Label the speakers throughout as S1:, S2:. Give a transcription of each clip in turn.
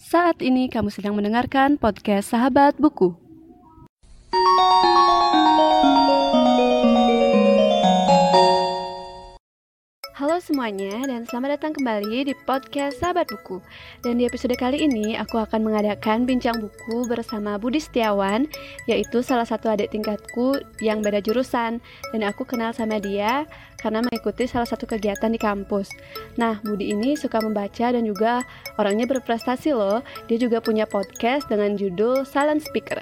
S1: Saat ini kamu sedang mendengarkan podcast Sahabat Buku. Semuanya dan selamat datang kembali di podcast Sahabat Buku. Dan di episode kali ini aku akan mengadakan bincang buku bersama Budi Setiawan, yaitu salah satu adik tingkatku yang beda jurusan dan aku kenal sama dia karena mengikuti salah satu kegiatan di kampus. Nah, Budi ini suka membaca dan juga orangnya berprestasi loh. Dia juga punya podcast dengan judul Silent Speaker.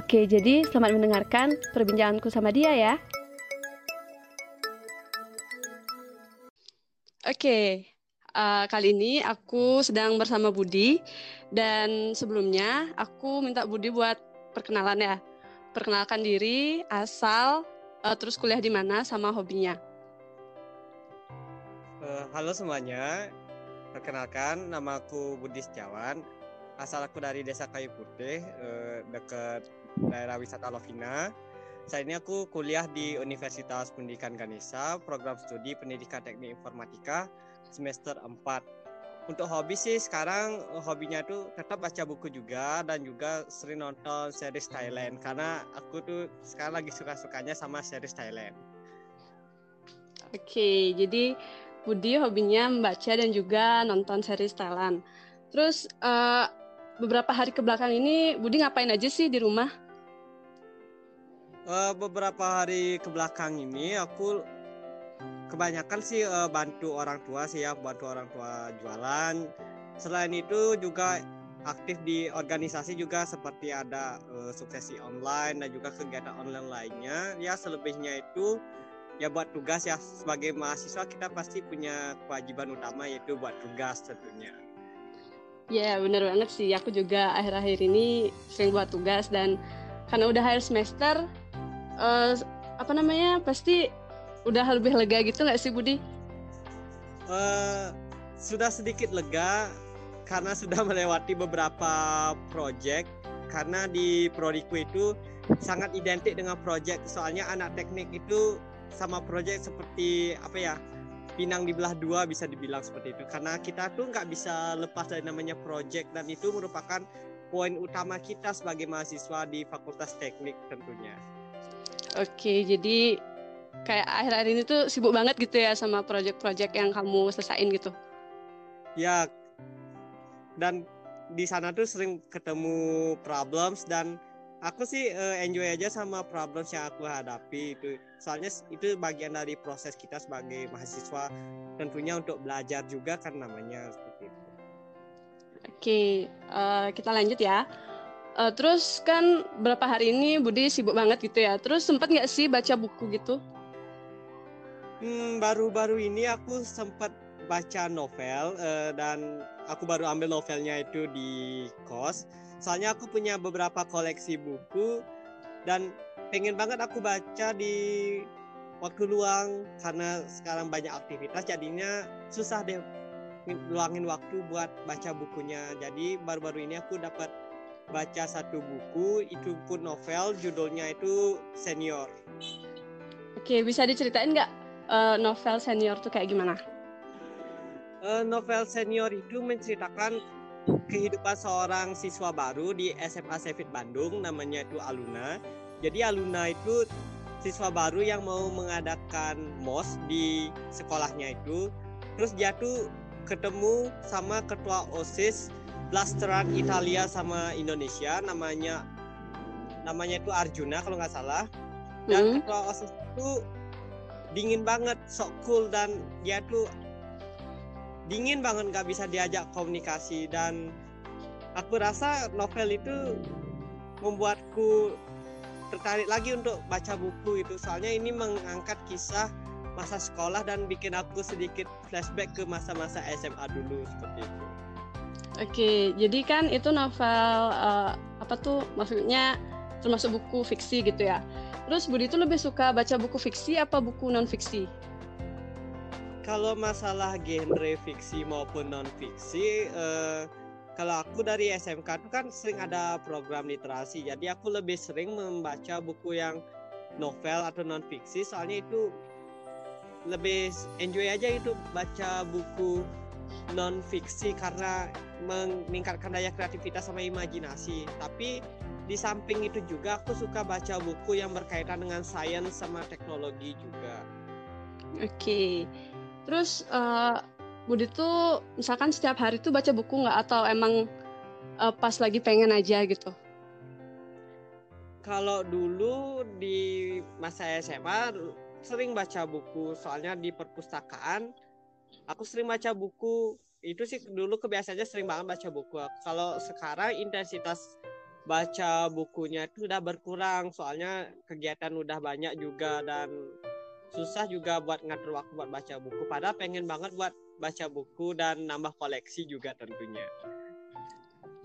S1: Oke, jadi selamat mendengarkan perbincanganku sama dia ya. Oke, uh, kali ini aku sedang bersama Budi dan sebelumnya aku minta Budi buat perkenalan ya. Perkenalkan diri, asal, uh, terus kuliah di mana sama hobinya.
S2: Uh, halo semuanya, perkenalkan nama aku Budi Setiawan. Asal aku dari Desa Kayu Putih, uh, dekat daerah wisata Lovina. Saat ini aku kuliah di Universitas Pendidikan Ganesha, program studi Pendidikan Teknik Informatika semester 4. Untuk hobi sih sekarang hobinya tuh tetap baca buku juga dan juga sering nonton series Thailand karena aku tuh sekarang lagi suka-sukanya sama series Thailand.
S1: Oke, jadi Budi hobinya membaca dan juga nonton series Thailand. Terus uh, beberapa hari ke belakang ini Budi ngapain aja sih di rumah?
S2: Uh, beberapa hari ke belakang ini aku kebanyakan sih uh, bantu orang tua sih ya bantu orang tua jualan. Selain itu juga aktif di organisasi juga seperti ada uh, suksesi online dan juga kegiatan online lainnya. Ya selebihnya itu ya buat tugas ya. Sebagai mahasiswa kita pasti punya kewajiban utama yaitu buat tugas tentunya.
S1: Ya bener banget sih. Aku juga akhir-akhir ini sering buat tugas dan karena udah akhir semester uh, apa namanya pasti udah lebih lega gitu nggak sih Budi?
S2: Uh, sudah sedikit lega karena sudah melewati beberapa project karena di prodiku itu sangat identik dengan project soalnya anak teknik itu sama project seperti apa ya pinang dibelah dua bisa dibilang seperti itu karena kita tuh nggak bisa lepas dari namanya project dan itu merupakan poin utama kita sebagai mahasiswa di fakultas teknik tentunya.
S1: Oke, jadi kayak akhir-akhir ini tuh sibuk banget gitu ya sama project-project yang kamu selesain gitu.
S2: Ya, dan di sana tuh sering ketemu problems dan aku sih uh, enjoy aja sama problems yang aku hadapi itu. Soalnya itu bagian dari proses kita sebagai mahasiswa tentunya untuk belajar juga kan namanya seperti itu.
S1: Oke, uh, kita lanjut ya. Uh, terus kan berapa hari ini Budi sibuk banget gitu ya. Terus sempat nggak sih baca buku gitu?
S2: Hmm, baru-baru ini aku sempat baca novel uh, dan aku baru ambil novelnya itu di kos. Soalnya aku punya beberapa koleksi buku dan pengen banget aku baca di waktu luang karena sekarang banyak aktivitas jadinya susah deh luangin waktu buat baca bukunya. Jadi baru-baru ini aku dapat baca satu buku itu pun novel judulnya itu senior.
S1: Oke bisa diceritain nggak uh, novel senior tuh kayak gimana?
S2: Uh, novel senior itu menceritakan kehidupan seorang siswa baru di SMA Sevit Bandung namanya itu Aluna. Jadi Aluna itu siswa baru yang mau mengadakan mos di sekolahnya itu. Terus dia tuh ketemu sama ketua OSIS blasteran Italia sama Indonesia namanya namanya itu Arjuna kalau nggak salah dan hmm. ketua osis itu dingin banget sok cool dan dia tuh dingin banget nggak bisa diajak komunikasi dan aku rasa novel itu membuatku tertarik lagi untuk baca buku itu soalnya ini mengangkat kisah masa sekolah dan bikin aku sedikit flashback ke masa-masa SMA dulu seperti itu.
S1: Oke, jadi kan itu novel uh, apa tuh maksudnya termasuk buku fiksi gitu ya. Terus Budi itu lebih suka baca buku fiksi apa buku non fiksi?
S2: Kalau masalah genre fiksi maupun non fiksi, uh, kalau aku dari SMK itu kan sering ada program literasi, jadi aku lebih sering membaca buku yang novel atau non fiksi, soalnya itu lebih enjoy aja itu baca buku non fiksi karena meningkatkan daya kreativitas sama imajinasi. Tapi di samping itu juga aku suka baca buku yang berkaitan dengan sains sama teknologi juga.
S1: Oke. Okay. Terus uh, Budi tuh misalkan setiap hari tuh baca buku nggak atau emang uh, pas lagi pengen aja gitu?
S2: Kalau dulu di masa SMA sering baca buku, soalnya di perpustakaan aku sering baca buku. Itu sih dulu kebiasaannya sering banget baca buku. Kalau sekarang intensitas baca bukunya itu udah berkurang, soalnya kegiatan udah banyak juga dan susah juga buat ngatur waktu buat baca buku. Padahal pengen banget buat baca buku dan nambah koleksi juga tentunya.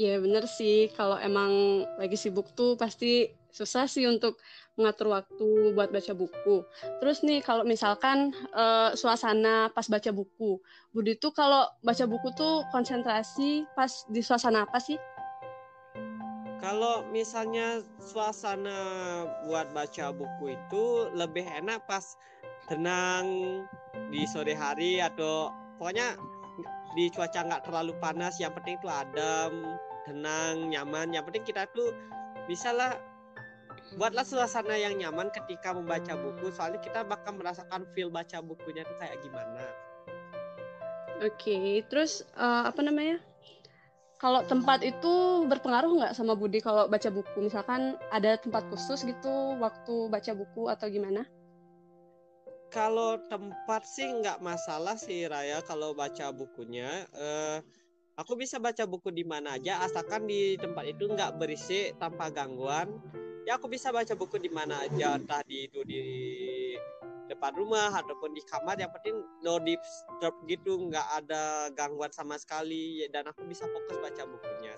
S1: Ya bener sih, kalau emang lagi sibuk tuh pasti susah sih untuk mengatur waktu buat baca buku. Terus nih kalau misalkan uh, suasana pas baca buku, Budi tuh kalau baca buku tuh konsentrasi pas di suasana apa sih?
S2: Kalau misalnya suasana buat baca buku itu lebih enak pas tenang di sore hari atau pokoknya di cuaca nggak terlalu panas yang penting itu adem tenang nyaman yang penting kita tuh bisa lah buatlah suasana yang nyaman ketika membaca buku soalnya kita bakal merasakan feel baca bukunya tuh kayak gimana
S1: oke okay, terus uh, apa namanya kalau tempat itu berpengaruh nggak sama Budi kalau baca buku misalkan ada tempat khusus gitu waktu baca buku atau gimana
S2: kalau tempat sih nggak masalah sih Raya kalau baca bukunya. Uh, aku bisa baca buku di mana aja asalkan di tempat itu nggak berisik tanpa gangguan. Ya aku bisa baca buku di mana aja entah di itu di depan rumah ataupun di kamar. Yang penting no disturb gitu nggak ada gangguan sama sekali. Dan aku bisa fokus baca bukunya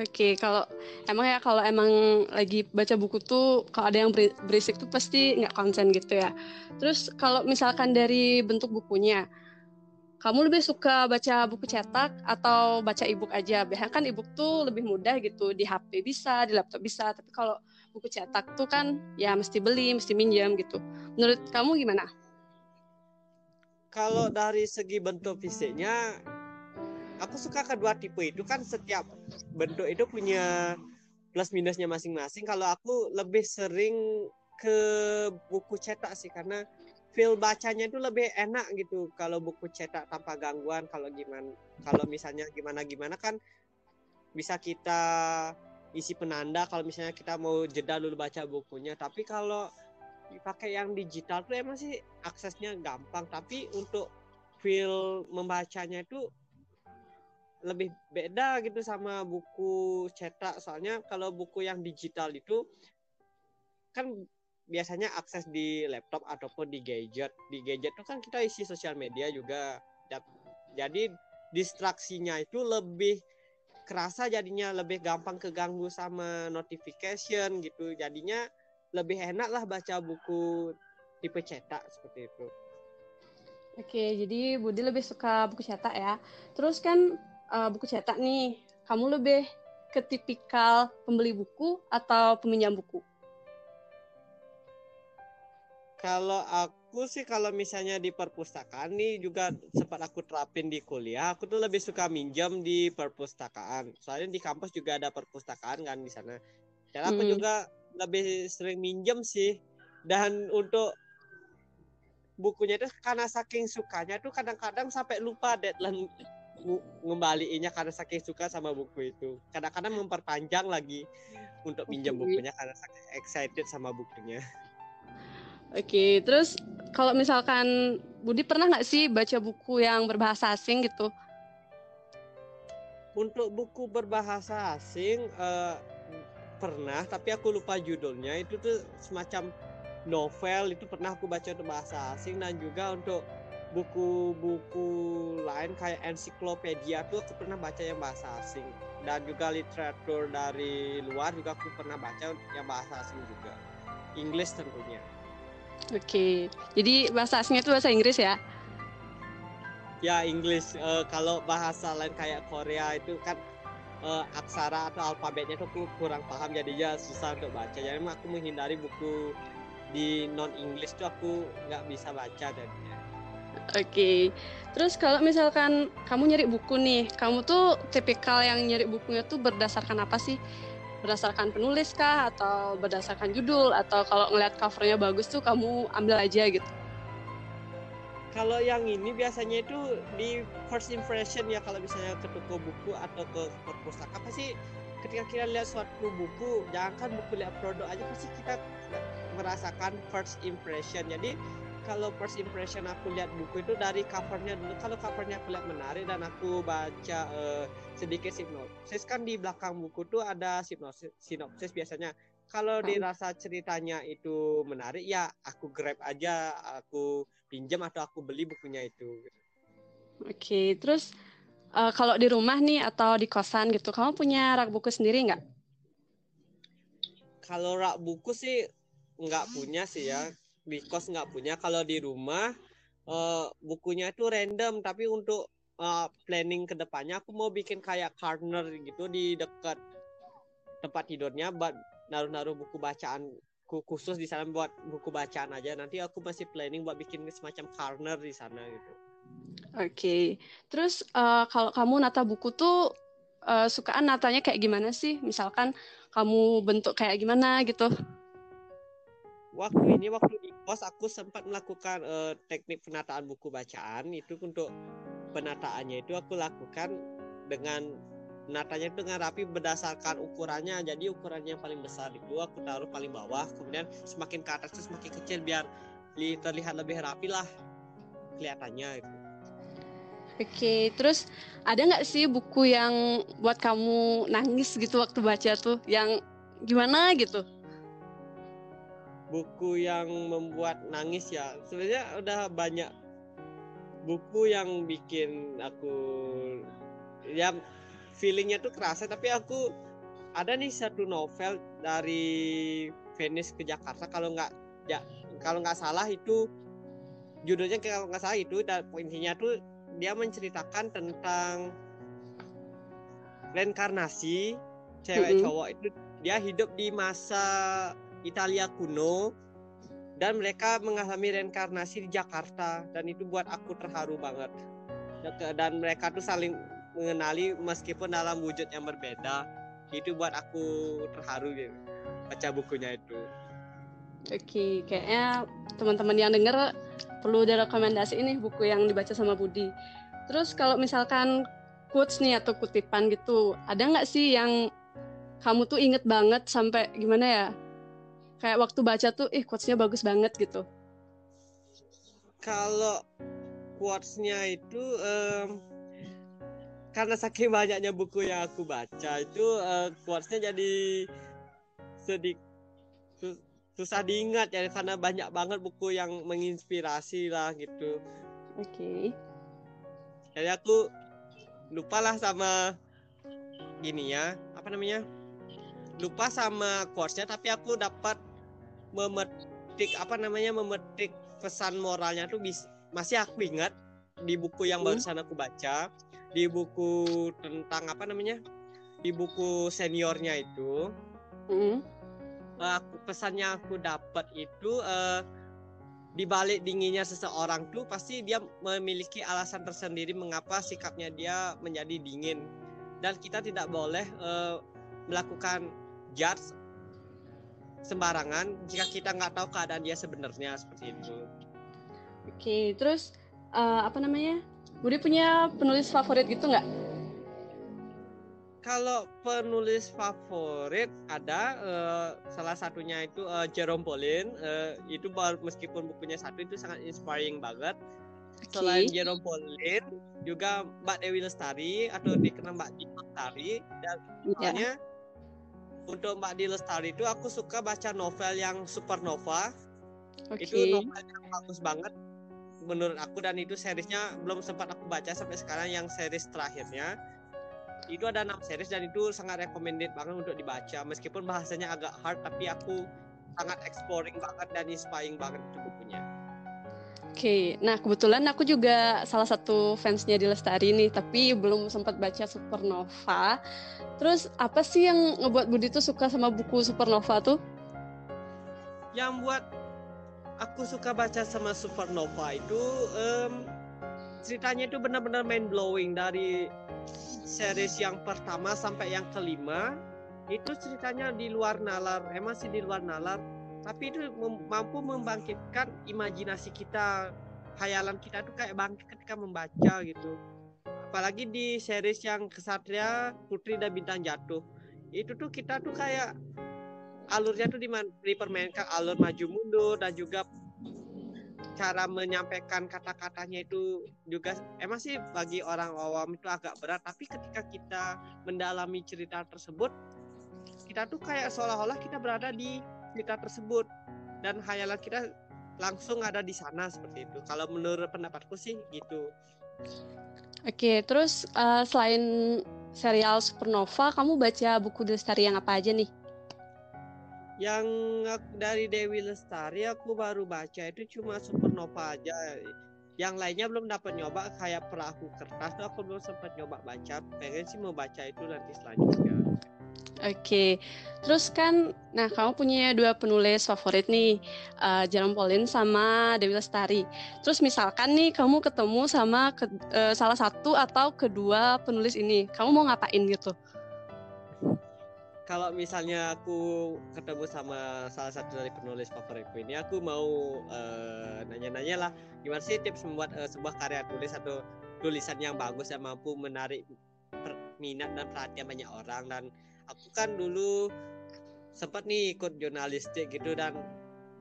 S1: Oke, okay, kalau emang ya kalau emang lagi baca buku tuh kalau ada yang berisik tuh pasti nggak konsen gitu ya. Terus kalau misalkan dari bentuk bukunya, kamu lebih suka baca buku cetak atau baca ebook aja? Biasanya kan ebook tuh lebih mudah gitu di HP bisa, di laptop bisa. Tapi kalau buku cetak tuh kan ya mesti beli, mesti minjam gitu. Menurut kamu gimana?
S2: Kalau dari segi bentuk fisiknya aku suka kedua tipe itu kan setiap bentuk itu punya plus minusnya masing-masing. Kalau aku lebih sering ke buku cetak sih karena feel bacanya itu lebih enak gitu. Kalau buku cetak tanpa gangguan kalau gimana kalau misalnya gimana gimana kan bisa kita isi penanda kalau misalnya kita mau jeda dulu baca bukunya. Tapi kalau dipakai yang digital tuh emang sih aksesnya gampang. Tapi untuk feel membacanya itu lebih beda gitu sama buku cetak. Soalnya kalau buku yang digital itu kan biasanya akses di laptop ataupun di gadget di gadget itu kan kita isi sosial media juga jadi distraksinya itu lebih kerasa jadinya lebih gampang keganggu sama notification gitu jadinya lebih enak lah baca buku tipe cetak seperti itu
S1: Oke, jadi Budi lebih suka buku cetak ya. Terus kan uh, buku cetak nih, kamu lebih ke tipikal pembeli buku atau peminjam buku?
S2: Kalau aku sih kalau misalnya di perpustakaan nih juga sempat aku terapin di kuliah, aku tuh lebih suka minjam di perpustakaan. Soalnya di kampus juga ada perpustakaan kan di sana. Dan aku hmm. juga lebih sering minjem sih. Dan untuk bukunya itu karena saking sukanya tuh kadang-kadang sampai lupa deadline ngembaliinnya karena saking suka sama buku itu. Kadang-kadang memperpanjang lagi untuk pinjam bukunya karena saking excited sama bukunya.
S1: Oke, terus kalau misalkan Budi pernah nggak sih baca buku yang berbahasa asing gitu?
S2: Untuk buku berbahasa asing uh, pernah, tapi aku lupa judulnya. Itu tuh semacam novel itu pernah aku baca untuk bahasa asing dan juga untuk buku-buku lain kayak ensiklopedia tuh aku pernah baca yang bahasa asing dan juga literatur dari luar juga aku pernah baca yang bahasa asing juga Inggris tentunya
S1: oke. Jadi bahasa asingnya itu bahasa Inggris ya?
S2: Ya Inggris. Uh, kalau bahasa lain kayak Korea itu kan uh, aksara atau alfabetnya tuh aku kurang paham jadinya susah untuk baca. Jadi aku menghindari buku di non English tuh aku nggak bisa baca dan
S1: Oke. Terus kalau misalkan kamu nyari buku nih, kamu tuh tipikal yang nyari bukunya tuh berdasarkan apa sih? Berdasarkan penulis kah atau berdasarkan judul atau kalau ngeliat covernya bagus tuh kamu ambil aja gitu?
S2: Kalau yang ini biasanya itu di first impression ya kalau misalnya ke toko buku atau ke perpustakaan pasti ketika kita lihat suatu buku jangan kan buku lihat produk aja pasti kita merasakan first impression jadi kalau first impression aku lihat buku itu dari covernya dulu. Kalau covernya aku lihat menarik dan aku baca uh, sedikit sinopsis. Kan di belakang buku tuh ada sinopsis sinopsis biasanya. Kalau dirasa ceritanya itu menarik ya aku grab aja aku pinjam atau aku beli bukunya itu.
S1: Oke okay, terus uh, kalau di rumah nih atau di kosan gitu kamu punya rak buku sendiri nggak?
S2: Kalau rak buku sih nggak punya sih ya di kos nggak punya kalau di rumah uh, bukunya itu random. Tapi untuk uh, planning ke depannya aku mau bikin kayak corner gitu di dekat tempat tidurnya buat naruh-naruh buku bacaan khusus di sana buat buku bacaan aja. Nanti aku masih planning buat bikin semacam corner di sana gitu.
S1: Oke. Okay. terus uh, kalau kamu nata buku tuh uh, sukaan natanya kayak gimana sih? Misalkan kamu bentuk kayak gimana gitu?
S2: Waktu ini waktu kos aku sempat melakukan uh, teknik penataan buku bacaan. Itu untuk penataannya itu aku lakukan dengan penatanya itu dengan rapi berdasarkan ukurannya. Jadi ukurannya yang paling besar itu aku taruh paling bawah. Kemudian semakin ke atas itu semakin kecil biar terlihat lebih rapi lah kelihatannya itu.
S1: Oke, terus ada nggak sih buku yang buat kamu nangis gitu waktu baca tuh, yang gimana gitu?
S2: Buku yang membuat nangis ya. Sebenarnya udah banyak buku yang bikin aku ya feelingnya tuh kerasa. Tapi aku ada nih satu novel dari Venice ke Jakarta. Kalau nggak ya kalau nggak salah itu judulnya kalau nggak salah itu dan intinya tuh dia menceritakan tentang reinkarnasi cewek mm -hmm. cowok itu dia hidup di masa Italia kuno dan mereka mengalami reinkarnasi di Jakarta dan itu buat aku terharu banget dan mereka tuh saling mengenali meskipun dalam wujud yang berbeda itu buat aku terharu gitu baca bukunya itu
S1: Oke, kayaknya teman-teman yang denger perlu ada rekomendasi ini buku yang dibaca sama Budi. Terus kalau misalkan quotes nih atau kutipan gitu, ada nggak sih yang kamu tuh inget banget sampai gimana ya? Kayak waktu baca tuh ih quotesnya bagus banget gitu.
S2: Kalau quotesnya itu um, karena saking banyaknya buku yang aku baca itu uh, quotesnya jadi sedikit susah diingat ya karena banyak banget buku yang menginspirasi lah gitu.
S1: Oke. Okay.
S2: jadi aku lupa lah sama gini ya apa namanya? Lupa sama quotesnya tapi aku dapat memetik apa namanya memetik pesan moralnya tuh bis, masih aku ingat di buku yang hmm. barusan aku baca di buku tentang apa namanya di buku seniornya itu hmm. aku pesannya aku dapat itu uh, di balik dinginnya seseorang tuh pasti dia memiliki alasan tersendiri mengapa sikapnya dia menjadi dingin dan kita tidak boleh uh, melakukan judge sembarangan jika kita nggak tahu keadaan dia sebenarnya seperti itu.
S1: Oke, terus uh, apa namanya? Budi punya penulis favorit gitu nggak?
S2: Kalau penulis favorit ada uh, salah satunya itu uh, Jerome Pauline uh, itu meskipun bukunya satu itu sangat inspiring banget. Okay. Selain Jerome Pauline juga Mbak Dewi Lestari atau dikenal Mbak Dewi Lestari dan yeah untuk Mbak Di Lestari itu aku suka baca novel yang supernova. Okay. Itu novel yang bagus banget menurut aku dan itu seriesnya belum sempat aku baca sampai sekarang yang series terakhirnya. Itu ada enam series dan itu sangat recommended banget untuk dibaca meskipun bahasanya agak hard tapi aku sangat exploring banget dan inspiring banget itu bukunya.
S1: Oke, nah kebetulan aku juga salah satu fansnya di Lestari nih, tapi belum sempat baca Supernova. Terus apa sih yang ngebuat Budi tuh suka sama buku Supernova tuh?
S2: Yang buat aku suka baca sama Supernova itu um, ceritanya itu benar-benar mind blowing dari series yang pertama sampai yang kelima itu ceritanya di luar nalar emang sih di luar nalar tapi itu mem mampu membangkitkan imajinasi kita khayalan kita tuh kayak bangkit ketika membaca gitu. Apalagi di series yang kesatria putri dan bintang jatuh. Itu tuh kita tuh kayak alurnya tuh dipermainkan alur maju mundur dan juga cara menyampaikan kata-katanya itu juga emang sih bagi orang awam itu agak berat. Tapi ketika kita mendalami cerita tersebut kita tuh kayak seolah-olah kita berada di cerita tersebut. Dan hayalan kita langsung ada di sana seperti itu. Kalau menurut pendapatku sih gitu.
S1: Oke terus uh, selain serial Supernova kamu baca buku Lestari yang apa aja nih?
S2: Yang dari Dewi Lestari aku baru baca itu cuma Supernova aja. Yang lainnya belum dapat nyoba kayak perahu kertas tuh aku belum sempat nyoba baca. Pengen sih mau baca itu nanti selanjutnya
S1: Oke, terus kan, nah kamu punya dua penulis favorit nih, uh, Jerome Pauline sama Dewi Lestari. Terus misalkan nih kamu ketemu sama ke, uh, salah satu atau kedua penulis ini, kamu mau ngapain gitu?
S2: kalau misalnya aku ketemu sama salah satu dari penulis favoritku ini aku mau uh, nanya-nanya lah gimana sih tips membuat uh, sebuah karya tulis atau tulisan yang bagus yang mampu menarik minat dan perhatian banyak orang dan aku kan dulu sempat nih ikut jurnalistik gitu dan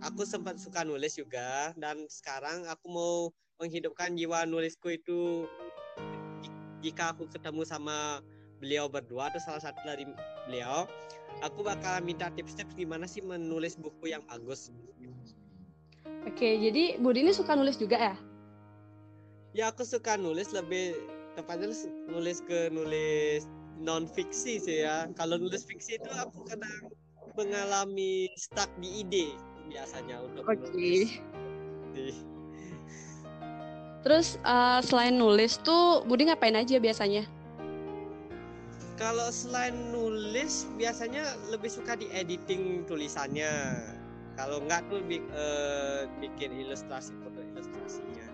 S2: aku sempat suka nulis juga dan sekarang aku mau menghidupkan jiwa nulisku itu. Jika aku ketemu sama beliau berdua atau salah satu dari beliau aku bakal minta tips-tips gimana sih menulis buku yang bagus.
S1: Oke jadi Budi ini suka nulis juga ya?
S2: Ya aku suka nulis lebih tepatnya nulis ke nulis non fiksi sih ya kalau nulis fiksi itu aku kadang mengalami stuck di ide biasanya untuk
S1: okay. menulis Terus uh, selain nulis tuh Budi ngapain aja biasanya?
S2: Kalau selain nulis biasanya lebih suka di editing tulisannya. Kalau enggak tuh uh, bikin ilustrasi foto ilustrasinya.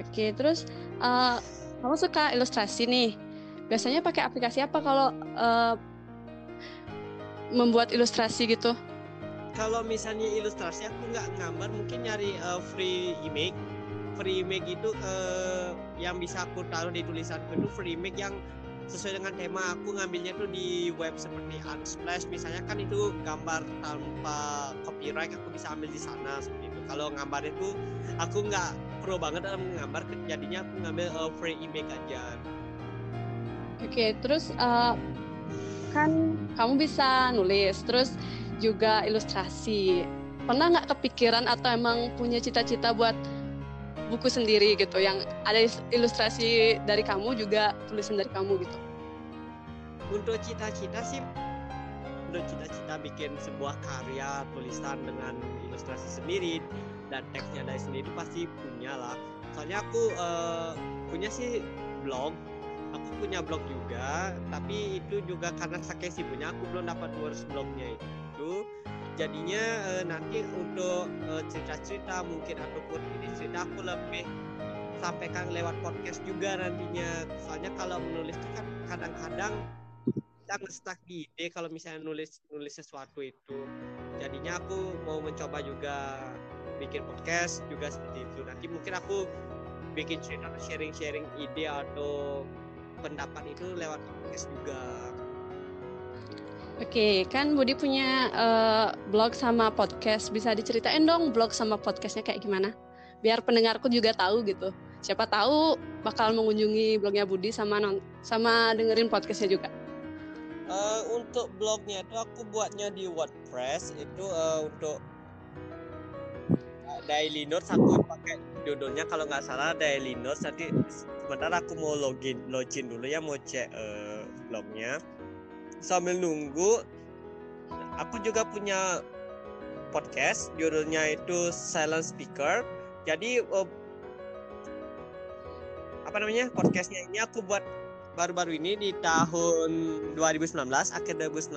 S1: Oke, terus uh, kamu suka ilustrasi nih. Biasanya pakai aplikasi apa kalau uh, membuat ilustrasi gitu?
S2: Kalau misalnya ilustrasi aku nggak gambar, mungkin nyari uh, free image. Free image itu uh, yang bisa aku taruh di tulisanku itu free image yang sesuai dengan tema aku ngambilnya tuh di web seperti Unsplash misalnya kan itu gambar tanpa copyright aku bisa ambil di sana seperti itu kalau gambar itu aku nggak pro banget dalam menggambar jadinya aku ngambil uh, free image aja
S1: oke okay, terus uh, kan kamu bisa nulis terus juga ilustrasi. Pernah nggak kepikiran atau emang punya cita-cita buat buku sendiri gitu yang ada ilustrasi dari kamu juga tulisan dari kamu gitu?
S2: Untuk cita-cita sih untuk cita-cita bikin sebuah karya tulisan dengan ilustrasi sendiri dan teksnya dari sendiri pasti punya lah. Soalnya aku uh, punya sih blog punya blog juga tapi itu juga karena saking sibuknya aku belum dapat ngurus blognya itu. Jadinya uh, nanti untuk uh, cerita-cerita mungkin ataupun ini cerita aku lebih sampaikan lewat podcast juga nantinya. Soalnya kalau menulis itu kan kadang-kadang kita ngestak di ide kalau misalnya nulis nulis sesuatu itu. Jadinya aku mau mencoba juga bikin podcast juga seperti itu. Nanti mungkin aku bikin cerita sharing-sharing ide atau pendapat itu lewat podcast juga
S1: Oke, kan Budi punya uh, blog sama podcast. Bisa diceritain dong blog sama podcastnya kayak gimana? Biar pendengarku juga tahu gitu. Siapa tahu bakal mengunjungi blognya Budi sama non sama dengerin podcastnya juga.
S2: Uh, untuk blognya itu aku buatnya di WordPress itu uh, untuk daily notes aku pakai judulnya. Kalau nggak salah daily notes nanti sebentar aku mau login login dulu ya mau cek uh, blognya. Sambil nunggu aku juga punya podcast judulnya itu Silent Speaker. Jadi uh, apa namanya podcastnya ini aku buat baru-baru ini di tahun 2019 akhir 2019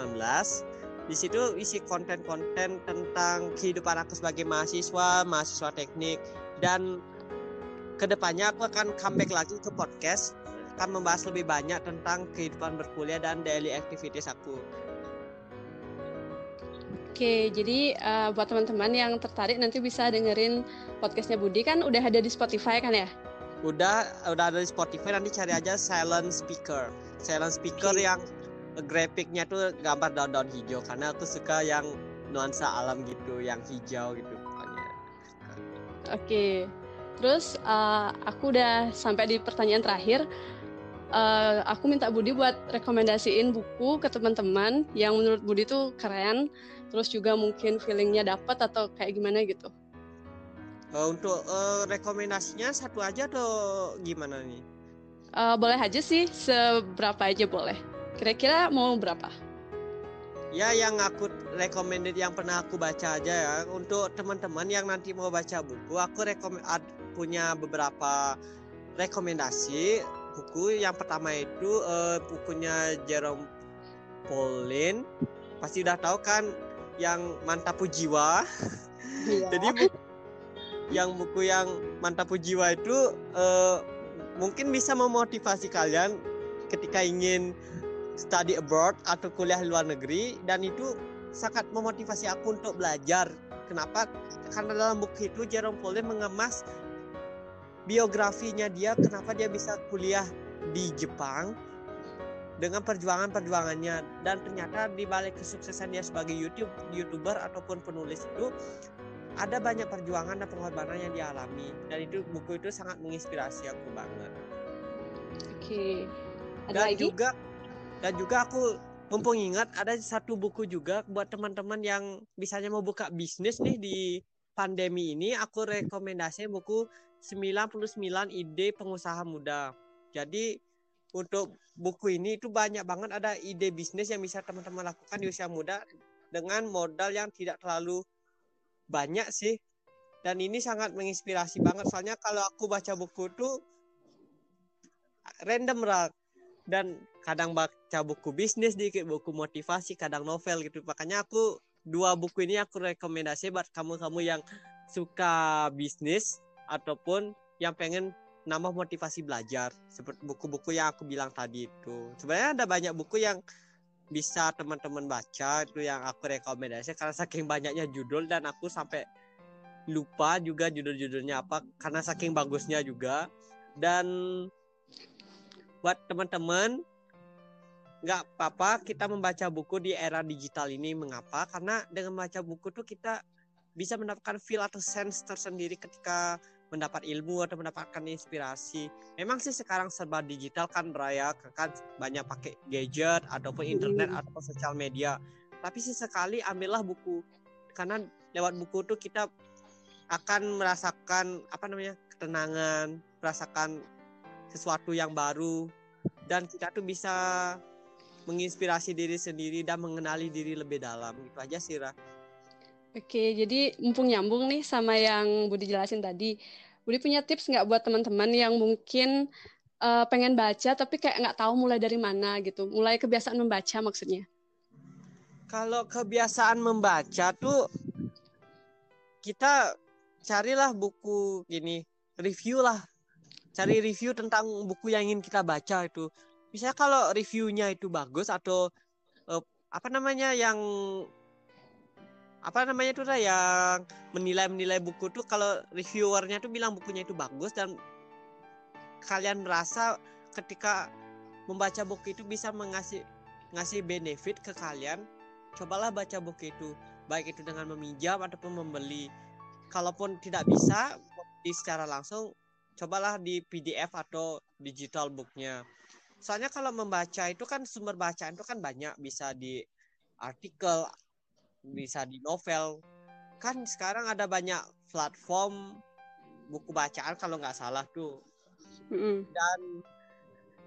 S2: di situ isi konten-konten tentang kehidupan aku sebagai mahasiswa mahasiswa teknik dan ke depannya aku akan comeback lagi ke podcast akan membahas lebih banyak tentang kehidupan berkuliah dan daily activities aku.
S1: Oke, jadi uh, buat teman-teman yang tertarik nanti bisa dengerin podcastnya Budi kan udah ada di Spotify kan ya?
S2: Udah, udah ada di Spotify nanti cari aja Silent Speaker. Silent Speaker okay. yang grafiknya tuh gambar daun-daun hijau karena aku suka yang nuansa alam gitu, yang hijau gitu pokoknya.
S1: Oke, terus uh, aku udah sampai di pertanyaan terakhir uh, aku minta Budi buat rekomendasiin buku ke teman-teman yang menurut Budi tuh keren, terus juga mungkin feelingnya dapat atau kayak gimana gitu.
S2: Uh, untuk uh, rekomendasinya satu aja atau gimana nih?
S1: Uh, boleh aja sih, seberapa aja boleh. Kira-kira mau berapa?
S2: Ya yang aku recommended yang pernah aku baca aja ya. Untuk teman-teman yang nanti mau baca buku, aku rekomend punya beberapa rekomendasi buku yang pertama itu uh, bukunya Jerome Pauline pasti udah tahu kan yang mantapu jiwa iya. jadi buku, yang buku yang mantapu jiwa itu uh, mungkin bisa memotivasi kalian ketika ingin study abroad atau kuliah luar negeri dan itu sangat memotivasi aku untuk belajar kenapa karena dalam buku itu Jerome Pauline mengemas biografinya dia kenapa dia bisa kuliah di Jepang dengan perjuangan-perjuangannya dan ternyata di balik kesuksesan dia sebagai YouTube youtuber ataupun penulis itu ada banyak perjuangan dan pengorbanan yang dialami dan itu buku itu sangat menginspirasi aku banget.
S1: Oke.
S2: Ada dan lagi? juga dan juga aku mumpung ingat ada satu buku juga buat teman-teman yang misalnya mau buka bisnis nih di pandemi ini aku rekomendasi buku 99 ide pengusaha muda. Jadi untuk buku ini itu banyak banget ada ide bisnis yang bisa teman-teman lakukan di usia muda dengan modal yang tidak terlalu banyak sih. Dan ini sangat menginspirasi banget soalnya kalau aku baca buku itu random rak dan kadang baca buku bisnis dikit buku motivasi kadang novel gitu. Makanya aku dua buku ini aku rekomendasi buat kamu-kamu yang suka bisnis ataupun yang pengen nambah motivasi belajar. Seperti buku-buku yang aku bilang tadi itu. Sebenarnya ada banyak buku yang bisa teman-teman baca itu yang aku rekomendasi. Karena saking banyaknya judul dan aku sampai lupa juga judul-judulnya apa karena saking bagusnya juga. Dan buat teman-teman nggak apa-apa kita membaca buku di era digital ini mengapa karena dengan membaca buku tuh kita bisa mendapatkan feel atau sense tersendiri ketika mendapat ilmu atau mendapatkan inspirasi. Memang sih sekarang serba digital kan Raya, kan banyak pakai gadget ataupun internet hmm. ataupun sosial media. Tapi sih sekali ambillah buku karena lewat buku tuh kita akan merasakan apa namanya ketenangan, merasakan sesuatu yang baru dan kita tuh bisa menginspirasi diri sendiri dan mengenali diri lebih dalam. Itu aja sih, Ra.
S1: Oke, jadi mumpung nyambung nih sama yang Budi jelasin tadi, Budi punya tips nggak buat teman-teman yang mungkin uh, pengen baca tapi kayak nggak tahu mulai dari mana gitu, mulai kebiasaan membaca maksudnya?
S2: Kalau kebiasaan membaca tuh kita carilah buku gini, review lah, cari review tentang buku yang ingin kita baca itu. Misalnya kalau reviewnya itu bagus atau uh, apa namanya yang apa namanya tuh yang menilai-menilai buku tuh kalau reviewernya tuh bilang bukunya itu bagus dan kalian merasa ketika membaca buku itu bisa mengasih ngasih benefit ke kalian cobalah baca buku itu. Baik itu dengan meminjam ataupun membeli. Kalaupun tidak bisa di secara langsung cobalah di PDF atau digital booknya soalnya kalau membaca itu kan sumber bacaan itu kan banyak. Bisa di artikel bisa di novel. Kan sekarang ada banyak platform buku bacaan kalau nggak salah tuh. Dan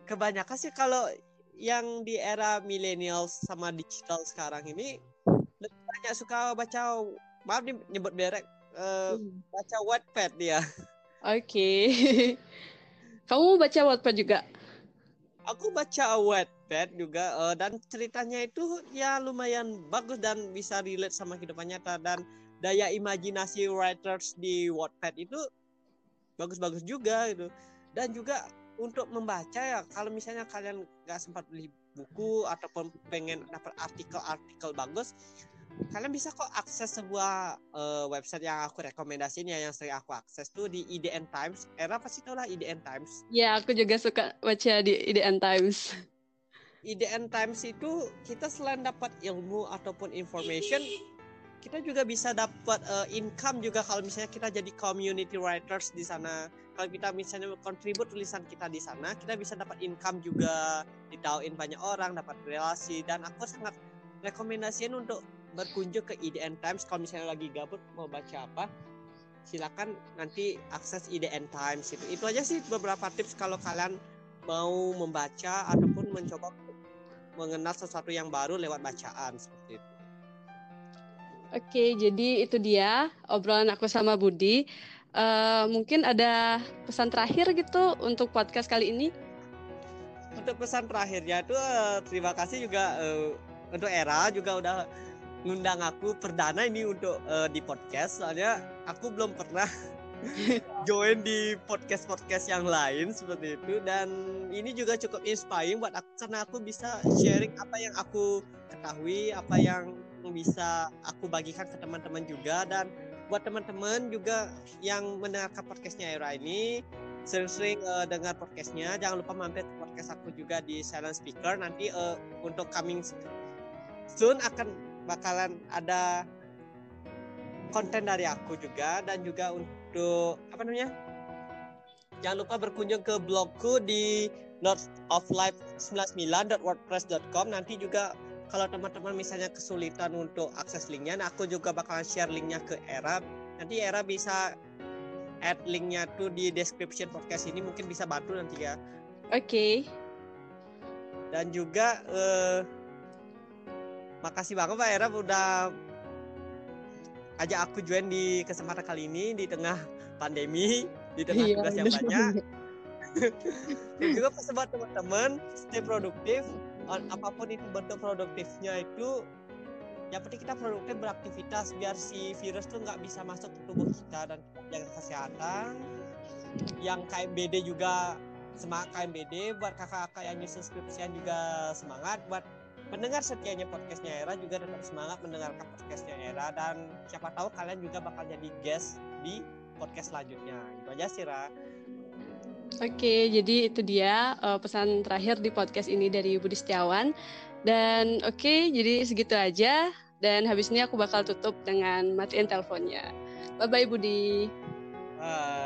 S2: kebanyakan sih kalau yang di era milenial sama digital sekarang ini lebih banyak suka baca maaf nih nyebut berek uh, mm. baca Wattpad dia.
S1: Oke. Okay. kamu baca Wattpad juga
S2: aku baca Wattpad juga uh, dan ceritanya itu ya lumayan bagus dan bisa relate sama kehidupan nyata. Dan daya imajinasi writers di Wattpad itu bagus-bagus juga gitu. Dan juga untuk membaca ya kalau misalnya kalian nggak sempat beli buku ataupun pengen dapat artikel-artikel bagus kalian bisa kok akses sebuah uh, website yang aku rekomendasiin ya yang sering aku akses tuh di IDN Times. Era pasti tau lah IDN Times?
S1: Ya aku juga suka baca di IDN Times.
S2: IDN Times itu kita selain dapat ilmu ataupun information kita juga bisa dapat uh, income juga kalau misalnya kita jadi community writers di sana. Kalau kita misalnya kontribut tulisan kita di sana kita bisa dapat income juga ditauin banyak orang dapat relasi dan aku sangat rekomendasiin untuk berkunjung ke IDN Times kalau misalnya lagi gabut mau baca apa silakan nanti akses IDN Times itu itu aja sih beberapa tips kalau kalian mau membaca ataupun mencoba mengenal sesuatu yang baru lewat bacaan seperti itu
S1: Oke, jadi itu dia obrolan aku sama Budi. Uh, mungkin ada pesan terakhir gitu untuk podcast kali ini?
S2: Untuk pesan terakhirnya itu uh, terima kasih juga uh, untuk Era juga udah ngundang aku perdana ini untuk uh, di podcast. Soalnya aku belum pernah join di podcast-podcast yang lain seperti itu. Dan ini juga cukup inspiring buat aku karena aku bisa sharing apa yang aku ketahui, apa yang bisa aku bagikan ke teman-teman juga. Dan buat teman-teman juga yang mendengarkan podcastnya Era ini sering-sering uh, dengar podcastnya jangan lupa mampir ke podcast aku juga di silent speaker. Nanti uh, untuk coming soon akan bakalan ada konten dari aku juga dan juga untuk apa namanya jangan lupa berkunjung ke blogku di northoflife99.wordpress.com nanti juga kalau teman-teman misalnya kesulitan untuk akses linknya, nah aku juga bakalan share linknya ke Era. Nanti Era bisa add linknya tuh di description podcast ini, mungkin bisa bantu nanti ya.
S1: Oke. Okay.
S2: Dan juga uh, makasih banget Pak Era udah ajak aku join di kesempatan kali ini di tengah pandemi, di tengah iya, tugas yang banyak. Dan juga pas buat teman-teman stay produktif. Apa pun itu bentuk produktifnya itu yang penting kita produktif beraktivitas biar si virus tuh nggak bisa masuk ke tubuh kita dan jaga kesehatan. Yang KMBD juga semangat KMBD buat kakak-kakak yang nyusun skripsian juga semangat buat pendengar setianya podcastnya Era juga tetap semangat mendengarkan podcastnya Era dan siapa tahu kalian juga bakal jadi guest di podcast selanjutnya itu aja sih Ra
S1: Oke, jadi itu dia uh, pesan terakhir di podcast ini dari Budi Setiawan. Dan oke, okay, jadi segitu aja. Dan habis ini aku bakal tutup dengan matiin teleponnya. Bye-bye Budi.
S2: Bye.